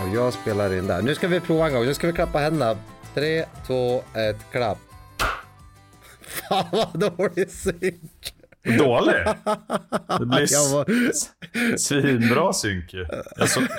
Och jag spelar in där. Nu ska vi prova en gång. Nu ska vi klappa händerna. Tre, två, ett, klapp. Fan vad dålig synk. Dålig? Det blir Jag var- svinbra synk så...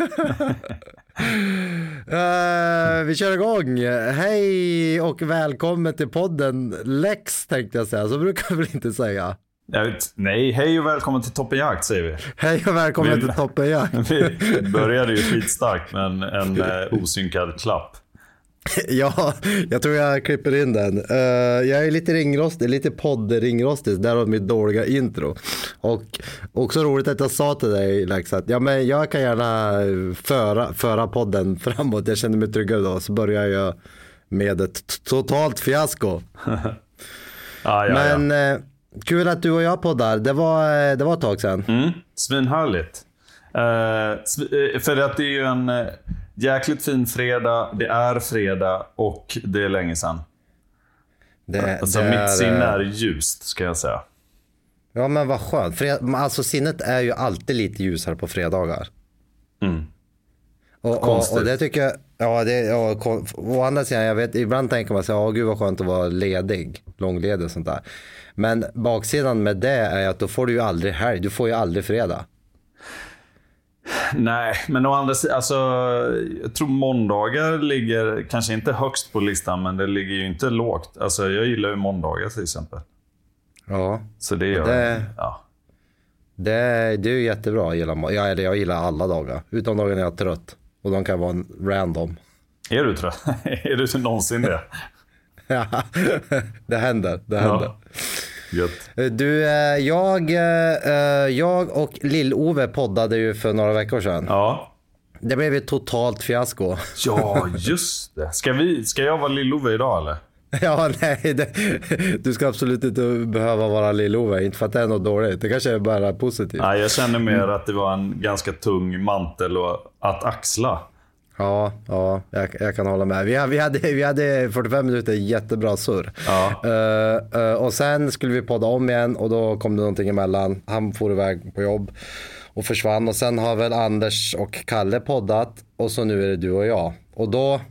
Eh, vi kör igång. Hej och välkommen till podden Lex tänkte jag säga. Så brukar jag väl inte säga. Vet, nej, hej och välkommen till Toppen Jakt säger vi. Hej och välkommen Vi- till Toppen Jakt. Vi började ju skitstarkt med en, en eh, osynkad klapp. Ja, jag tror jag klipper in den. Eh, jag är lite ringrostig, lite podd-ringrostig, därav mitt dåliga intro. Och också roligt att jag sa till dig Lex att ja, men jag kan gärna föra, föra podden framåt. Jag kände mig tryggare då. Så började jag med ett totalt fiasko. Ah, ja, men ja. Kul att du och jag poddar. Det var, eh, det var ett tag sedan. Mm, svinhärligt. Sv- eh, för att det är ju en jäkligt fin fredag, det är fredag och det är länge sedan. Det, Alltså det mitt sinne eh, är ljust, ska jag säga. Ja men vad skönt. Fred, alltså sinnet är ju alltid lite ljusare på fredagar. Mm. Och, och, Konstigt. och det tycker jag, ja det, kon- å andra sidan, jag vet, ibland tänker man sig, ja gud vad skönt att vara ledig, långledig och sånt där. Men baksidan med det är att då får du ju aldrig helg, du får ju aldrig fredag. Nej, men å andra sidan, alltså, jag tror måndagar ligger kanske inte högst på listan, men det ligger ju inte lågt. Alltså, jag gillar ju måndagar till exempel. Ja, Så det gör Det- ja. det, det är ju jättebra, jag gillar, jag, eller jag gillar alla dagar, utom dagar när jag är trött. Och de kan vara random. Är du trött? är du någonsin det? Det händer, det händer. Ja. Gött. Du, eh, jag, eh, jag och Lill-Ove poddade ju för några veckor sedan. Ja. Det blev ett totalt fiasko. Ja, just det. Ska, vi, ska jag vara Lill-Ove idag eller? Ja, nej, det, du ska absolut inte behöva vara Lill-Ove. Inte för att det är något dåligt. Det kanske är bara positivt. Nej, jag känner mer att det var en ganska tung mantel att axla. Ja, ja jag, jag kan hålla med. Vi, vi, hade, vi hade 45 minuter jättebra surr. Ja. Eh, eh, och sen skulle vi podda om igen och då kom det någonting emellan. Han for iväg på jobb och försvann. Och sen har väl Anders och Kalle poddat och så nu är det du och jag. Och då,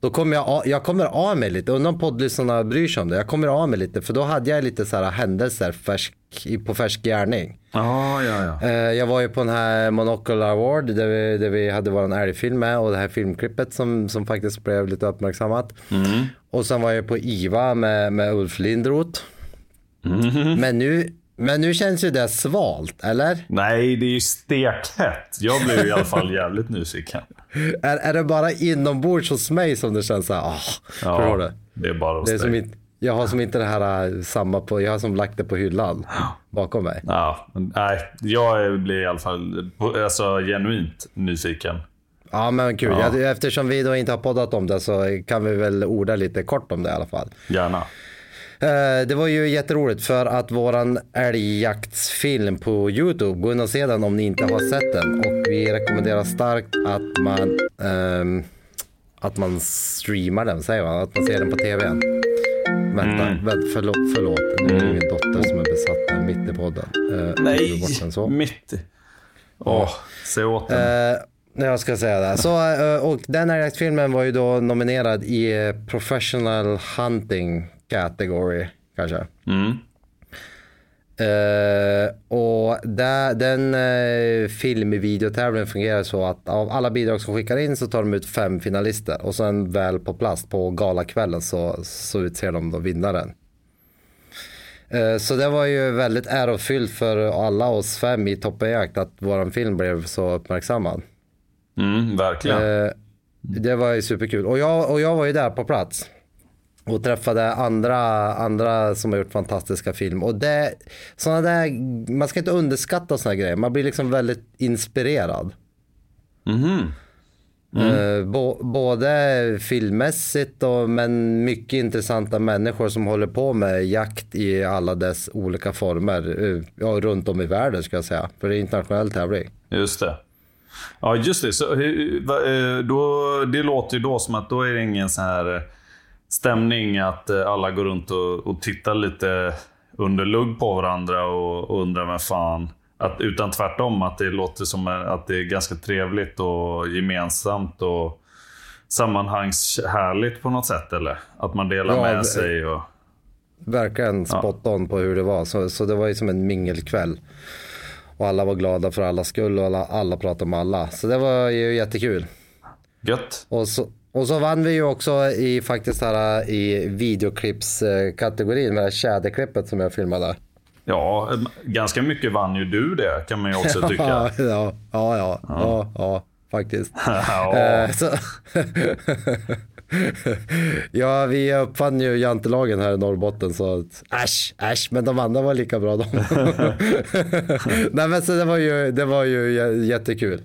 då kommer jag, jag kommer av mig lite. Undrar om poddlyssnarna bryr sig om det. Jag kommer av mig lite för då hade jag lite så här händelser färsk, i- på färsk gärning. Ja, ja, ja. Eh, Jag var ju på den här Monocle Award där vi, där vi hade vår älgfilm med och det här filmklippet som, som faktiskt blev lite uppmärksammat. Och sen var jag på IVA med, med Ulf Lindroth. Men, nu, men nu känns ju det svalt, eller? Nej, det är ju stekhett. Jag blev i alla fall jävligt nyfiken. Är, är det bara inombords hos mig som det känns så här, ah, förstår du? det är bara hos Det är som dig. inte, jag har som inte det här äh, samma på, jag har som lagt det på hyllan bakom mig. Ja, nej, jag blir i alla fall alltså, genuint nyfiken. Ja men kul, Ja. Jag, eftersom vi då inte har poddat om det så kan vi väl orda lite kort om det i alla fall. Gärna. Eh, Det var ju jätteroligt för att våran älgjaktsfilm på Youtube, gå in och se den om ni inte har sett den. Och vi rekommenderar starkt att man, ehm, att man streamar den, säger man, att man ser den på tvn. Vänta, vänta förlåt, förlåt. Nu är det min dotter som är besatt här mitt i podden. Eh, Nej, så. mitt. Åh, se åt den. Eh, jag ska säga det. Så, eh, och den älgjaktsfilmen var ju då nominerad i Professional Hunting Category, kanske. Mm. Eh, och där, den uh, filmvideotävlingen fungerar så att av alla bidrag som skickar in så tar de ut fem finalister och sen väl på plats på galakvällen så, så utser de då vinnaren. Uh, så det var ju väldigt ärofyllt för alla oss fem i Toppenjakt att våran film blev så uppmärksammad. Mm, verkligen. det var ju superkul och jag, och jag var ju där på plats och träffade andra, andra som har gjort fantastiska film. Och det, såna där, man ska inte underskatta sådana grejer. Man blir liksom väldigt inspirerad. Mhm. Mm. bo, både filmmässigt och, men mycket intressanta människor som håller på med jakt i alla dess olika former. eh, Ja, runt om i världen ska jag säga. För det är internationell tävling. Just det. Ja, just det. Så, eh, då, det låter ju då som att då är det ingen sån här eh, stämning att eh, alla går runt och, och tittar lite under lugg på varandra och, och undrar vad fan. Att, utan tvärtom, att det låter som eh, att det är ganska trevligt och gemensamt och sammanhangshärligt på något sätt, eller? Att man delar Ja, med sig och... verkligen spot on på hur det var. Så, så det var ju som en mingelkväll. Och alla var glada för alla skull och alla, alla pratade med alla. Så det var ju jättekul. Gött. Och så, och så vann vi ju också i faktiskt här i videoklippskategorin med det här tjäderklippet som jag filmade. Ja, ganska mycket vann ju du det, kan man ju också tycka. Ja, ja, ja, ja, ja, ja faktiskt. ja. Eh, ja, vi uppfann ju jantelagen här i Norrbotten så att, äsch, äsch, men de andra var lika bra de. Nej men så det var ju, det var ju jättekul.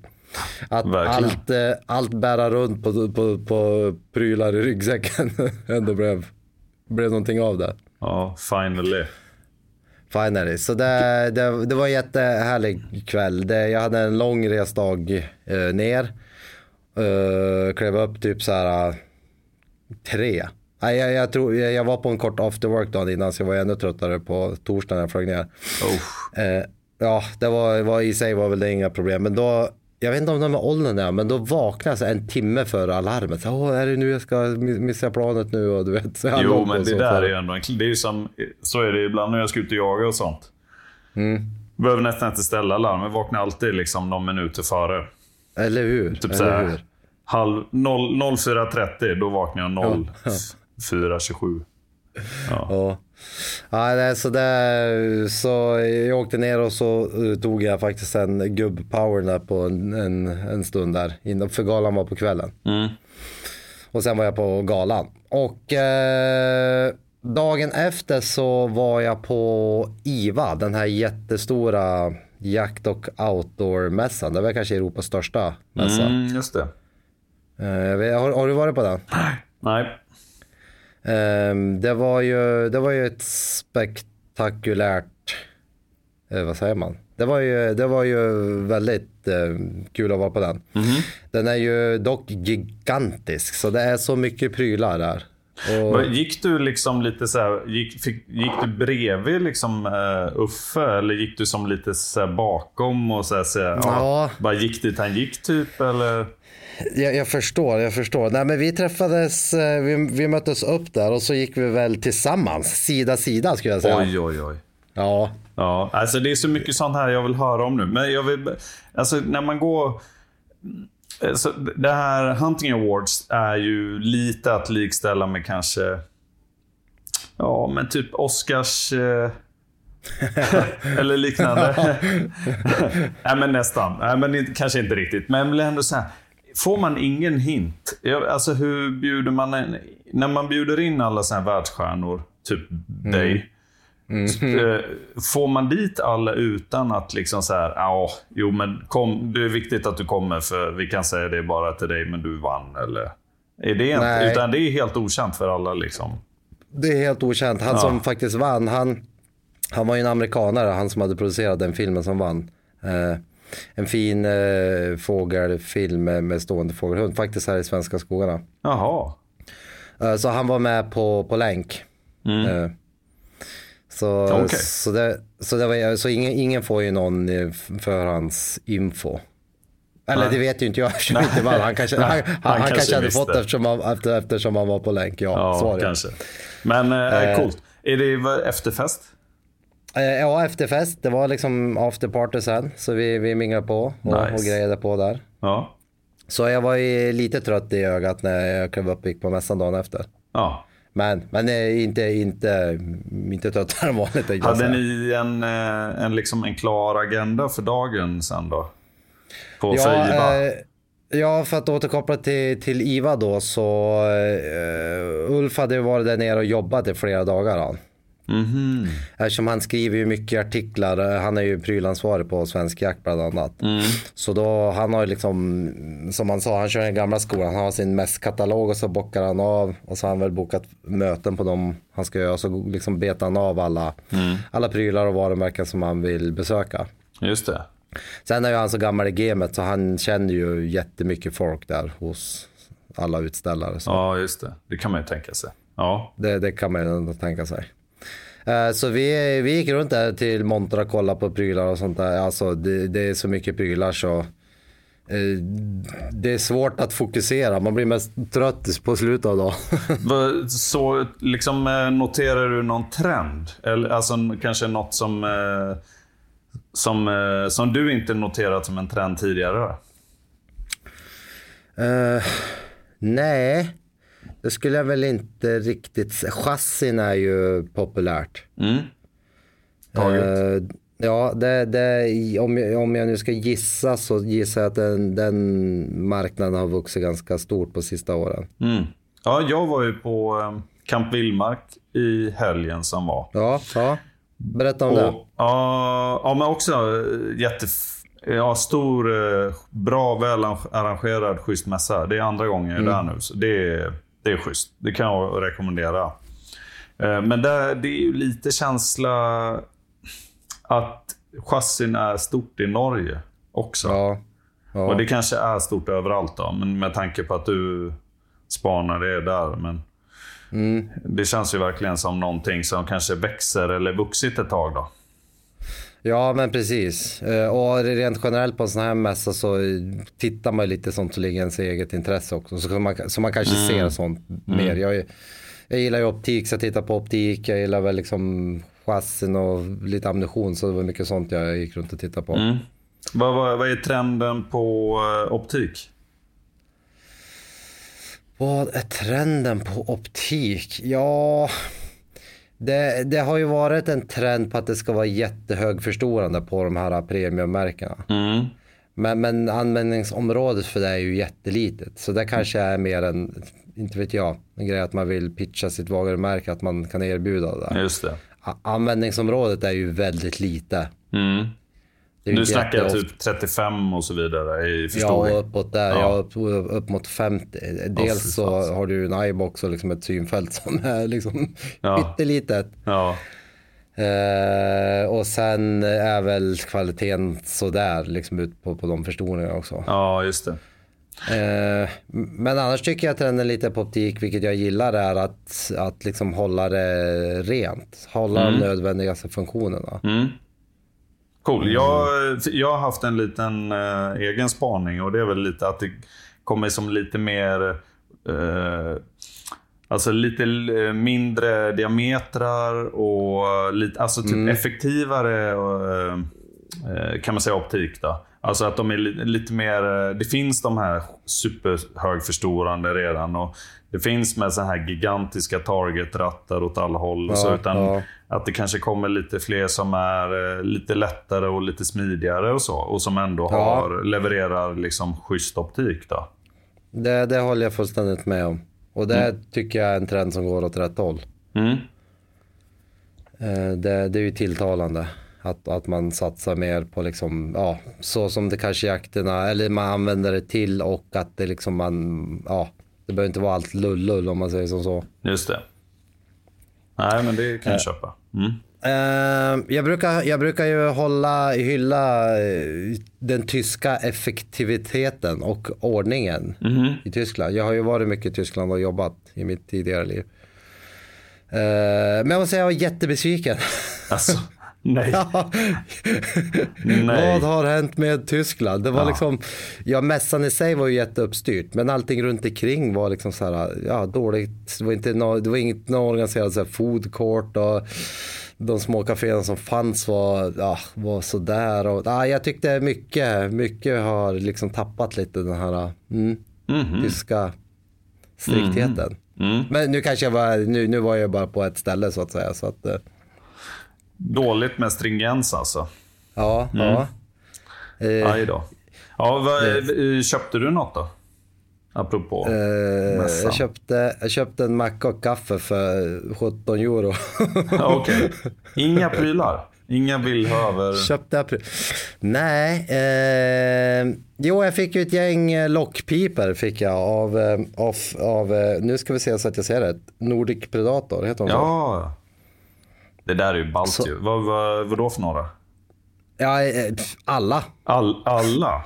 Att Verkligen. allt, eh, allt bära runt på, på, på prylar i ryggsäcken ändå blev, blev någonting av det. ja, finally. Finally. Så det, det, det var en jättehärlig kväll. Det, jag hade en lång resdag eh, ner. Uh, klev upp typ så här eh, tre. Nej, jag, jag, tror, jag, jag var på en kort after work dagen innan så jag var ännu tröttare på torsdagen när jag flög ner. Oh. Eh, ja, det var, var, i sig var väl det inga problem. Men då, jag vet inte om de är åldern är, men då vaknade jag en timme före alarmet. Så, Åh, är det nu jag ska mi- missa planet nu? Och du vet, så Jo, men det där för- är ju ändå en, det är som, Så är det ibland när jag ska ut och jaga och sånt. Mm. Behöver nästan inte ställa larm. Jag vaknar alltid liksom någon minut före. Eller hur? Typ Eller såhär, hur? halv, 0, 04.30, då vaknar jag 04.27. Ja. Ja, nej, så, där, så jag åkte ner och så tog jag faktiskt en gubb-power där på en, en, stund där. Innan, för galan var på kvällen. Mm. Och sen var jag på galan. Och eh, dagen efter så var jag på IVA, den här jättestora jakt och outdoor-mässan. Det var kanske Europas största mässa. Mm, just det. Eh, har, har du varit på den? Nej. Ehm, det, var ju, det var ju ett spektakulärt, eh, vad säger man? Det var ju, det var ju väldigt eh, kul att vara på den. Den är ju dock gigantisk så det är så mycket prylar där. Och, Gick du liksom lite så här, gick, fick, gick du bredvid liksom uh, Uffe eller gick du som lite så bakom och så här, så här, ja. Ja. Bara gick dit han gick typ eller? Jag, jag förstår, jag förstår. Nej, men vi träffades, eh, vi, vi möttes upp där och så gick vi väl tillsammans, sida sida skulle jag säga. Oj, oj, oj. Ja, Ja, alltså det är så mycket sånt här jag vill höra om nu. Men jag vill, alltså när man går... Alltså, det här Hunting Awards är ju lite att likställa med kanske... Ja, men typ Oscars... Eh, eller liknande. Nej, men nästan. Nej, men kanske inte riktigt. Men ändå säga, får man ingen hint? Alltså hur bjuder man en, När man bjuder in alla såna här världsstjärnor, typ dig. Eh, Får man dit alla utan att liksom så här, ja, jo men kom, det är viktigt att du kommer för vi kan säga det bara till dig men du vann eller? Är det inte, utan det är helt okänt för alla liksom. det är helt okänt. Han Ja. som faktiskt vann, han, han var ju en amerikanare, han som hade producerat den filmen som vann. Eh, en fin eh, fågelfilm med, med stående fågelhund, faktiskt här i svenska skogarna. Jaha. Eh, så han var med på, på länk. Eh, så, Mm. Okej. så, det, så, det var, så ingen, ingen får ju någon eh, förhandsinfo. Eller Nej. det vet ju inte jag eftersom inte vann. Han kanske, han, han, han kanske kanske hade fått eftersom han, efter, eftersom han var på länk. Ja, Ja, svar ja. kanske. Men eh, Eh. coolt. Är det efterfest? Eh, Ja, efterfest. Det var liksom afterparty sen. Så vi, vi minglade på och, Nice. och grejade på där. Ja. Så jag var ju lite trött i ögat när jag klev upp och gick på mässan dagen efter. ja. Men, men eh, inte, inte, inte tröttare än vanligt. Hade ni en, eh, en, liksom en klar agenda för dagen sen då? På Ja, IVA? eh, ja, för att återkoppla till, till IVA då så eh, Ulf hade varit där nere och jobbat i flera dagar. Han. Mhm. Eftersom han skriver ju mycket artiklar. eh, Han är ju prylansvarig på Svensk Jakt bland annat. Mm. Så då, han har ju liksom, som han sa, han kör den gamla skolan. Han har sin mässkatalog och så bockar han av. Och så har han väl bokat möten på dem han ska göra. Så liksom betar han av alla, Mm. alla prylar och varumärken som han vill besöka. Just det. Sen är ju han så gammal i gamet så han känner ju jättemycket folk där hos alla utställare. Så Ja, just det. Det kan man ju tänka sig. Ja. det, det kan man ju ändå tänka sig. Eh, Så vi, vi gick runt där till monter och kollade på prylar och sånt där. Alltså det, det är så mycket prylar så eh, det är svårt att fokusera. Man blir mest trött på slutet av dagen. Så liksom eh, noterar du någon trend? Eller alltså kanske något som, som, som du inte noterat som en trend tidigare? Eh, nej, det skulle jag väl inte riktigt säga. Chassin är ju populärt. Mm. Taget. Eh, ja, det, det, om, jag, om jag nu ska gissa så gissar jag att den, den marknaden har vuxit ganska stort på sista åren. Mm. Ja, jag var ju på eh, Camp Villmark i helgen som var. Ja, ja. Berätta om det. Och, ja, ja, men också eh, jätte... Ja, stor, eh, bra, väl arrangerad, schysst mässa. Det är andra gången jag är där nu, så det är, det är schysst. Det kan jag rekommendera. Eh, Men där, det är ju lite känsla att chassin är stort i Norge också. Ja, Och ja. det kanske är stort överallt då, men med tanke på att du spanar det där. Men Mm. Det känns ju verkligen som någonting som kanske växer eller vuxit ett tag då. Ja, men precis. Eh, Och rent generellt på en sån här mässa så tittar man ju lite sånt som ligger i ens eget intresse också. Så man, så man kanske ser sånt mer. Jag, jag gillar ju optik, så jag tittar på optik. Jag gillar väl liksom chassin och lite ammunition. Så det var mycket sånt jag gick runt och tittade på. Mm. Vad, vad, vad är trenden på eh, optik? Vad är trenden på optik? Ja, det, det har ju varit en trend på att det ska vara jättehögförstorande på de här premiummärkena. Mm. Men, men användningsområdet för det är ju jättelitet. Så det kanske är mer en, inte vet jag, en grej att man vill pitcha sitt varumärke, att man kan erbjuda det. där. Just det. Användningsområdet är ju väldigt lite. Mm. Inte snackar jag jätteofta- typ 35 och så vidare i Ja, förstoring. uppåt där. Ja. Ja. upp, upp mot 50. Dels fy så fan. har du en iBox och liksom ett synfält som är liksom Ja. pyttelitet. Ja. Eh, och sen är väl kvaliteten sådär liksom ut på, på de förstoringarna också. ja, just det. Eh, men annars tycker jag att trenden lite på optik, vilket jag gillar, är att, att liksom hålla det rent. Hålla de nödvändigaste funktionerna. Mm. Cool. Jag, jag har haft en liten eh, egen spaning och det är väl lite att det kommer som lite mer... Eh, alltså lite eh, mindre diametrar och lite, alltså typ effektivare eh, eh, kan man säga optik. Då. Alltså att de är li, lite mer... eh, Det finns de här superhögförstorande redan. Och det finns med så här gigantiska targetrattar åt alla håll. och så, Ja, utan ja. att det kanske kommer lite fler som är eh, lite lättare och lite smidigare och så. Och som ändå Ja. har, levererar liksom schysst optik. Då. Det, det håller jag fullständigt med om. Och det tycker jag är en trend som går åt rätt håll. Mm. Eh, Det, det är ju tilltalande att, att man satsar mer på liksom, ja, så som det kanske jakterna, eller man använder det till och att det liksom man, ja, det behöver inte vara allt lull-lull om man säger som så. Just det. Nej, men det kan jag köpa. Mm. Eh, jag, brukar, jag brukar ju hålla, hylla eh, den tyska effektiviteten och ordningen i Tyskland. Jag har ju varit mycket i Tyskland och jobbat i mitt tidigare liv. Eh, men jag måste säga jag var jättebesviken. Alltså, nej. Ja. Nej. Vad har hänt med Tyskland? Det var Ja. liksom, ja mässan i sig var ju jätteuppstyrt men allting runt omkring var liksom så här, ja dåligt. Det var, inte nå, det var inget nå organiserat så här food court och de små kaféerna som fanns var, ja, var sådär. Och, ja, jag tyckte mycket, mycket har liksom tappat lite den här mm, tyska striktheten. Men nu kanske jag var, nu, nu var jag bara på ett ställe så att säga. Så att, eh, Dåligt med stringens alltså. ja, ja. Eh, Aj då. Ja, vad, eh, Köpte du något då? Apropå eh, mässan. jag, köpte, jag köpte en macka och kaffe för 17 euro. Ja, Okej. Inga prylar? Inga vill ha över... Köpte april. Nej, eh, jo jag fick ju ett gäng eh, lockpiper fick jag av, eh, av, av nu ska vi se så att jag ser rätt, Nordic Predator, heter de så? Ja. Det där är ju ballt Så- ju. Vad, vad, vad då för några? Ja, eh, alla. All, alla?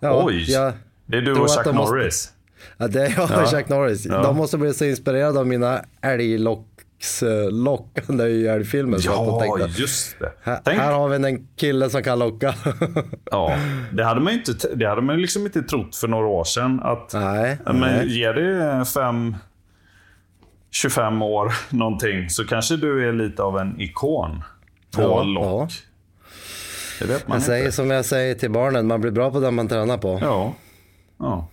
Ja, Oj. jag det är du och Chuck de måste- Norris. Ja, det är jag och Jack Norris. Ja. De måste bli så inspirerade av mina älglocks eh, lockande i älgfilmen. Ja, tänkte, just det. här, Tänk, här har vi en kille som kan locka. ja, det hade man ju inte, det hade man liksom inte trott för några år sedan. Att, nej, men nej. ger det fem, 25 år någonting så kanske du är lite av en ikon på Ja, lock. ja. Det man Jag säger som jag säger till barnen, man blir bra på det man tränar på. Ja. ja.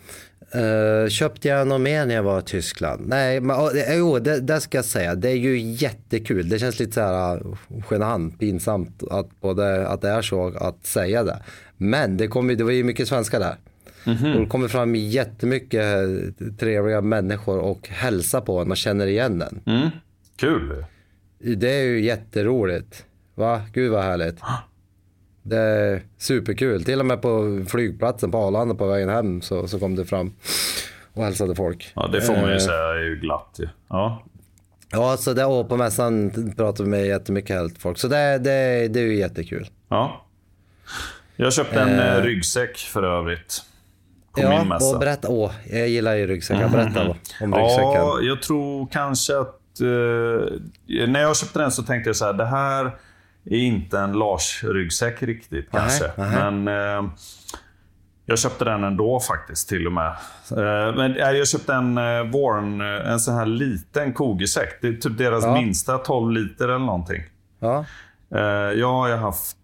Uh, köpte jag något mer när jag var i Tyskland? Nej, men, det- jo, det, det ska jag säga. Det är ju jättekul. Det känns lite så här uh, genant, pinsamt att, både, att det är så att säga det. Men det, kom, det var ju mycket svenskar där. Och det kommer fram jättemycket trevliga människor och hälsa på en. Man känner igen en. Mm. Kul. Det är ju jätteroligt. Va? Gud vad härligt. Det är superkul. Till och med på flygplatsen på Arlanda på vägen hem så, så kom det fram och hälsade folk. Ja, det får man ju Eh, säga är ju glatt ju. Ja. Ja, så det, och på mässan pratar vi med jättemycket helt folk. Så det, det, det är ju jättekul. ja. Jag köpte en Eh. eh, ryggsäck för övrigt. På min Ja, mässa. och berätta. Åh, jag gillar ju ryggsäckar. Berätta om ryggsäcken. Ja, jag tror kanske att... Eh, när jag köpte den så tänkte jag så här, det här är inte en Lars-ryggsäck riktigt kanske. nej. Men eh, jag köpte den ändå faktiskt till och med. Eh, men eh, jag köpte en eh, Warren, eh, en sån här liten kogersäck. Det är typ deras Ja. minsta, 12 liter eller någonting. Ja, jag har haft,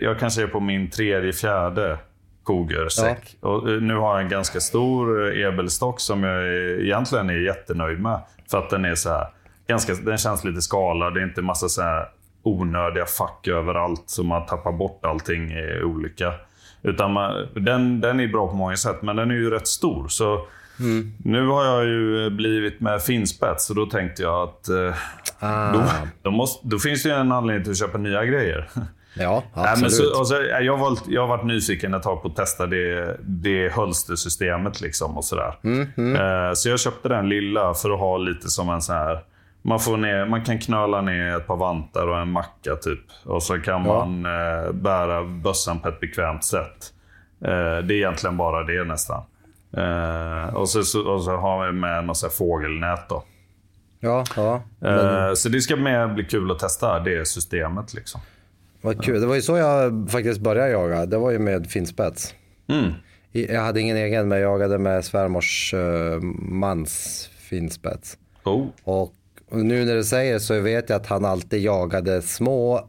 jag kanske är på min tredje, fjärde kogersäck. Och eh, nu har jag en ganska stor eh, ebelstock som jag är, egentligen är jättenöjd med. För att den är så här, ganska, den känns lite skalad. Det är inte massa så här onödiga fack överallt så man tappar bort allting i olika. Utan man, den, den är bra på många sätt, men den är ju rätt stor. Så nu har jag ju blivit med finspets och då tänkte jag att eh, ah, då, då, måste, då finns det ju en anledning till att köpa nya grejer. ja absolut. så, och så, jag, har valt, jag har varit nyfiken ett tag på att testa det, det hölstersystemet. Liksom och sådär. Eh, så jag köpte den lilla för att ha lite som en sån här... Man, får ner, man kan knöla ner ett par vantar och en macka typ. Och så kan Ja. man eh, bära bössan på ett bekvämt sätt. Eh, det är egentligen bara det nästan. Och, så, så, och så har vi med något fågelnät då. Ja, ja. Men, så det ska med bli kul att testa det systemet. Liksom. Vad kul. Det var ju så jag faktiskt började jaga. Det var ju med finspets. Mm. Jag hade ingen egen, men jag jagade med svärmors uh, mans finspets. Oh. Och, nu när du säger så vet jag att han alltid jagade små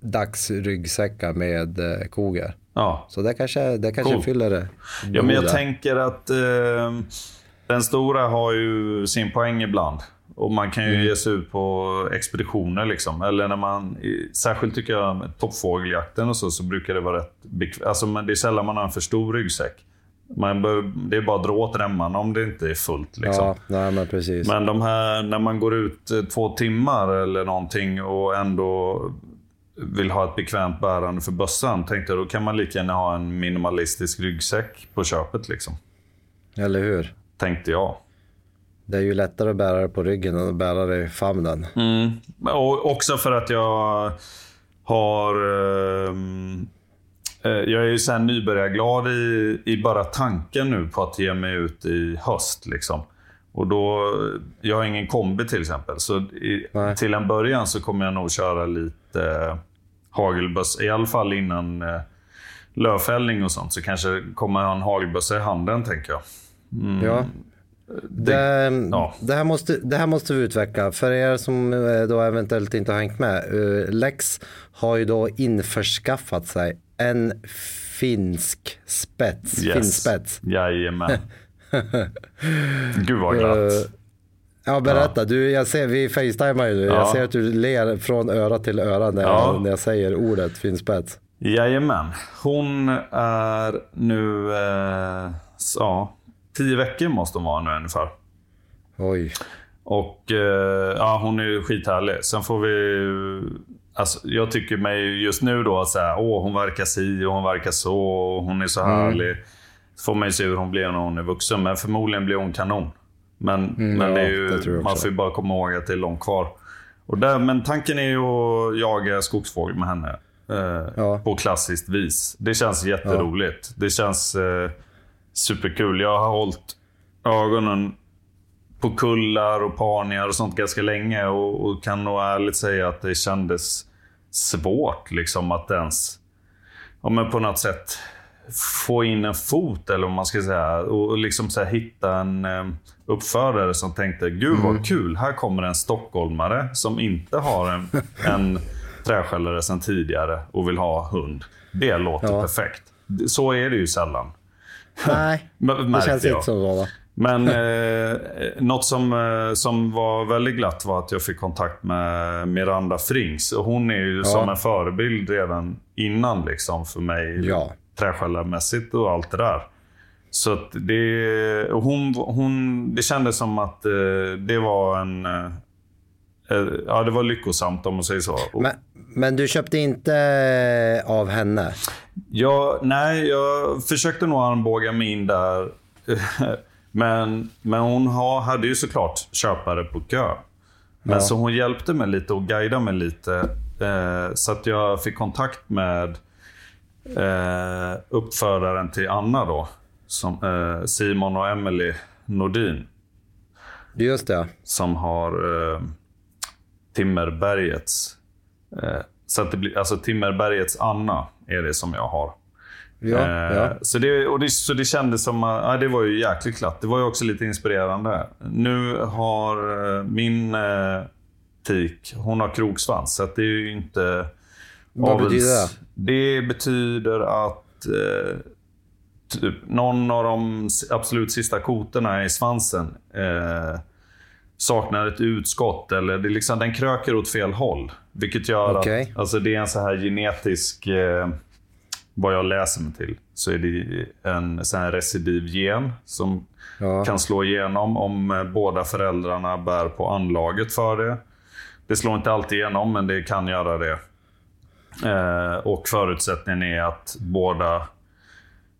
dagsryggsäckar med uh, koger. Ja. Så det kanske, det kanske Cool. fyller det. ja, men jag tänker att eh, den stora har ju sin poäng ibland. Och man kan ju ge sig ut på expeditioner liksom. Eller när man, särskilt tycker jag med toppfågeljakten och så, så brukar det vara rätt bekvämt. Alltså men det är sällan man har en för stor ryggsäck. Man bör, det är bara att dra åt remmarna om det inte är fullt. Liksom. Ja, nej men precis. Men de här, när man går ut eh, två timmar eller någonting och ändå vill ha ett bekvämt bärande för bössan, tänkte jag då kan man lika gärna ha en minimalistisk ryggsäck på köpet. Liksom. Eller hur? Tänkte jag. Det är ju lättare att bära det på ryggen än att bära det i famnen. Mm. Och också för att jag har... eh, jag är ju sen nybörjarglad i, i bara tanken nu på att ge mig ut i höst. Liksom. Och då, jag har ingen kombi till exempel. Så i, till en början så kommer jag nog köra lite eh, hagelböss. I alla fall innan eh, lövfällning och sånt. Så kanske kommer jag ha en hagelbössa i handen, tänker jag. Ja. Det, ja. det, här måste, det här måste vi utveckla. För er som eh, då eventuellt inte har hängt med. eh, Lex har ju då införskaffat sig en finsk spets. Finspets. Jajamän. Gud vad glatt. Eh, Ja, berätta. Du, jag ser, vi facetimar ju nu. Ja. Jag ser att du ler från öra till öra när, Ja. jag, när jag säger ordet finspets. Jajamän. Hon är nu, eh, ja, tio veckor måste hon vara nu ungefär. Oj. Och eh, ja, hon är ju skithärlig. Sen får vi... Alltså, jag tycker mig just nu då så här, åh hon verkar si och hon verkar så och hon är så härlig. Så får man ju se hur hon blir när hon är vuxen. Men förmodligen blir hon kanon. Men, men ja, det är ju, man får ju bara komma ihåg att det är långt kvar. Och där, men tanken är ju att jaga skogsfågel med henne. Eh, Ja. På klassiskt vis. Det känns jätteroligt. Det känns eh, superkul. Jag har hållit ögonen på kullar och parningar och sånt ganska länge och, och kan nog ärligt säga att det kändes svårt liksom att ens ja, men på något sätt få in en fot eller vad man ska säga och, liksom så hitta en eh, uppfödare som tänkte gud vad kul, här kommer en stockholmare som inte har en, en träskällare sedan tidigare och vill ha hund. Det låter Ja. perfekt. Så är det ju sällan. Nej, det känns jag. inte som så. Va? Men eh, något som, eh, som var väldigt glatt var att jag fick kontakt med Miranda Frings. Och hon är ju som en förebild redan innan liksom, för mig. Ja. Träskällarmässigt och allt det där. Så det, hon, hon, det kändes som att eh, det var en... Eh, ja, det var lyckosamt om man säger så. Men, men du köpte inte eh, av henne? Ja, nej, jag försökte nog armbåga mig in där. men, men hon har, hade ju såklart köpare på kö. Men så hon hjälpte mig lite och guidade mig lite. Eh, så att jag fick kontakt med eh, uppfödaren till Anna då. Som, eh, Simon och Emily Nordin. Just det. Som har eh, Timmerbergets. Eh, så att det blir, alltså Timmerbergets Anna är det som jag har. Ja, Eh, ja. Så, det, och det, så det kändes som att ja, det var ju jäkligt glatt. Det var ju också lite inspirerande. Nu har eh, min eh, tik, hon har kroksvans. Så det är ju inte... Vad betyder det? Det betyder att eh, typ, någon av de absolut sista kotorna i svansen eh, saknar ett utskott. Eller det är liksom, den kröker åt fel håll. Vilket gör Okej. att alltså det är en så här genetisk... Eh, vad jag läser mig till, så är det en sån här recidivgen som Ja. kan slå igenom om eh, båda föräldrarna bär på anlaget för det. Det slår inte alltid igenom, men det kan göra det. Eh, och förutsättningen är att båda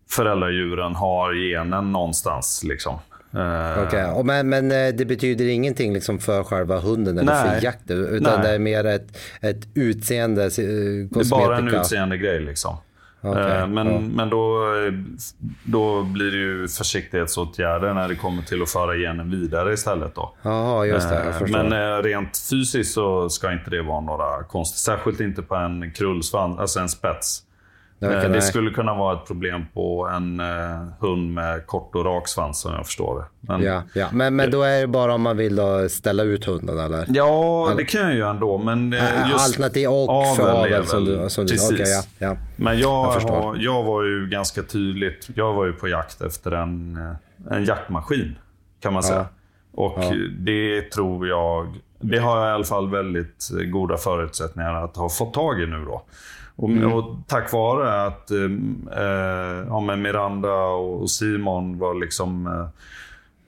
föräldradjuren har genen någonstans. Liksom. Eh, Okej, och men, men eh, det betyder ingenting liksom för själva hunden eller Nej. för jakten? Utan Nej. det är mer ett, ett utseende, eh, Det är kosmetika? bara en utseende grej liksom. Eh, men ja. men då, då blir det ju försiktighetsåtgärder när det kommer till att föra genen vidare istället. Då. Jaha, just det. Men rent fysiskt så ska inte det vara några konstigt. Särskilt inte på en krullsvans, alltså en spets. Nej, Eh, det skulle kunna vara ett problem på en eh, hund med kort och rak svans som jag förstår det. Men, Ja, ja. Men, men då är det bara om man vill då ställa ut hunden eller? Ja, det kan jag ju ändå. Men eh, just Alternativ och för avel som du... Som du Precis. okej, ja, ja. Men jag, Jag förstår. har, jag var ju ganska tydligt, jag var ju på jakt efter en, eh, en jaktmaskin. Kan man säga. Och det tror jag, det har jag i alla fall väldigt goda förutsättningar att ha fått tag i nu då. Och, Mm. och tack vare att eh, eh, ja, Miranda och Simon var liksom eh,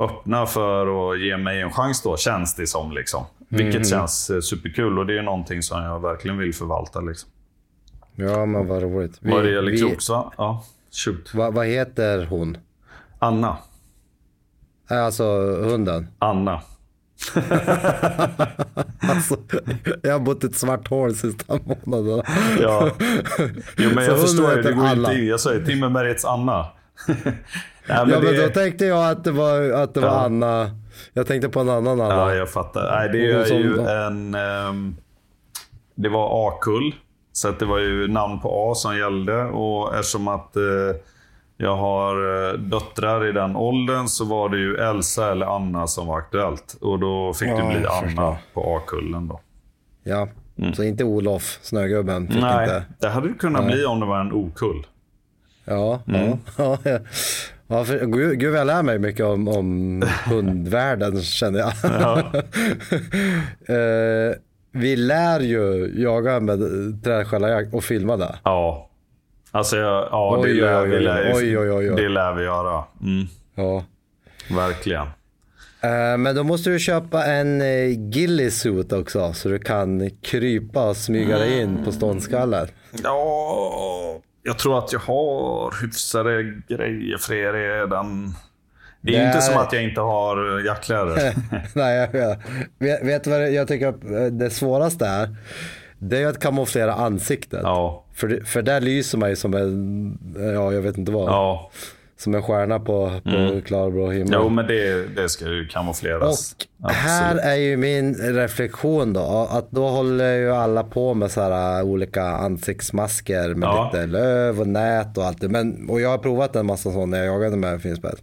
öppna för att ge mig en chans då, känns det som. Liksom. Vilket Mm. känns eh, superkul och det är någonting som jag verkligen vill förvalta. Liksom. ja, men vad roligt. Vi- Vad det gäller kroksvans? Ja, shoot. Vad, vad heter hon? Anna. Alltså hunden? Anna. Alltså, jag har bott i ett svart hål sista månaden. Ja. Jo, men jag förstår ju. Det går Anna. inte in. Jag sa ju Timmerbergets Anna. Nej, men Ja, men det... då tänkte jag att det var, att det var Ja. Anna. Jag tänkte på en annan Anna. Ja, jag fattar. Nej, det är som- ju en... ehm, det var A-kull. Så att det var ju namn på A som gällde. Och eftersom att eh, jag har eh, döttrar i den åldern så var det ju Elsa eller Anna som var aktuellt. Och då fick Ja, det bli Anna på A-kullen då. Ja, så inte Olof, snögubben, fick Mm. Nej, inte. det hade det kunnat bli om det var en okull. Ja, Mm. ja. ja. ja för, gud, gud, jag lär mig mycket om, om hundvärlden känner jag. Eh, vi lär ju jaga med trädskällarjakt och filma det. Ja. Alltså, jag, ja, Oj, det, lär, oj, oj, lär, det lär vi göra. Mm, Ja. verkligen. Eh, Men då måste du köpa en eh, ghillie-suit också så du kan krypa och smyga dig in på ståndskallar. Ja, jag tror att jag har hyfsade grejer för er redan. Det är Det inte som att jag inte har jackkläder. Nej, jag vet. vet. Du vad jag tycker att eh, det svåraste är? Det är att kamouflera ansiktet. ja, För, det- för där lyser man ju som en, ja jag vet inte vad, ja. som en stjärna på, på klarblå himmel. Jo, men det, det ska ju kamoufleras. Och här är ju min reflektion då, att då håller ju alla på med så här äh, olika ansiktsmasker med Ja. lite löv och nät och allt det. Men, och jag har provat en massa sådana när jag jagade med finspett.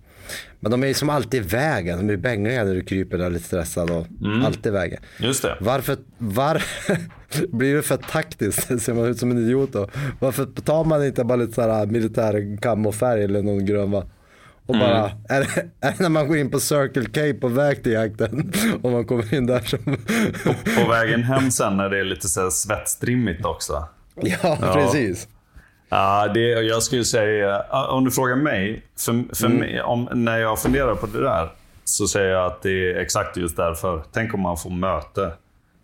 Men de är ju som alltid i vägen, de är bängiga när du kryper där lite stressad och Mm. alltid i vägen. Just det. Varför, var, blir det för taktiskt? Ser man ut som en idiot då? Varför tar man inte bara lite så här militär kamofärg eller någon grön va? Och bara, Mm. är, det, är det när man går in på Circle K på väg till jakten? Och man kommer in där som... På vägen hem sen när det är lite så svettstrimmigt också. ja, precis. Ja, det, jag skulle säga, om du frågar mig, för, för Mm. mig om, när jag funderar på det där, så säger jag att det är exakt just därför. Tänk om man får möte.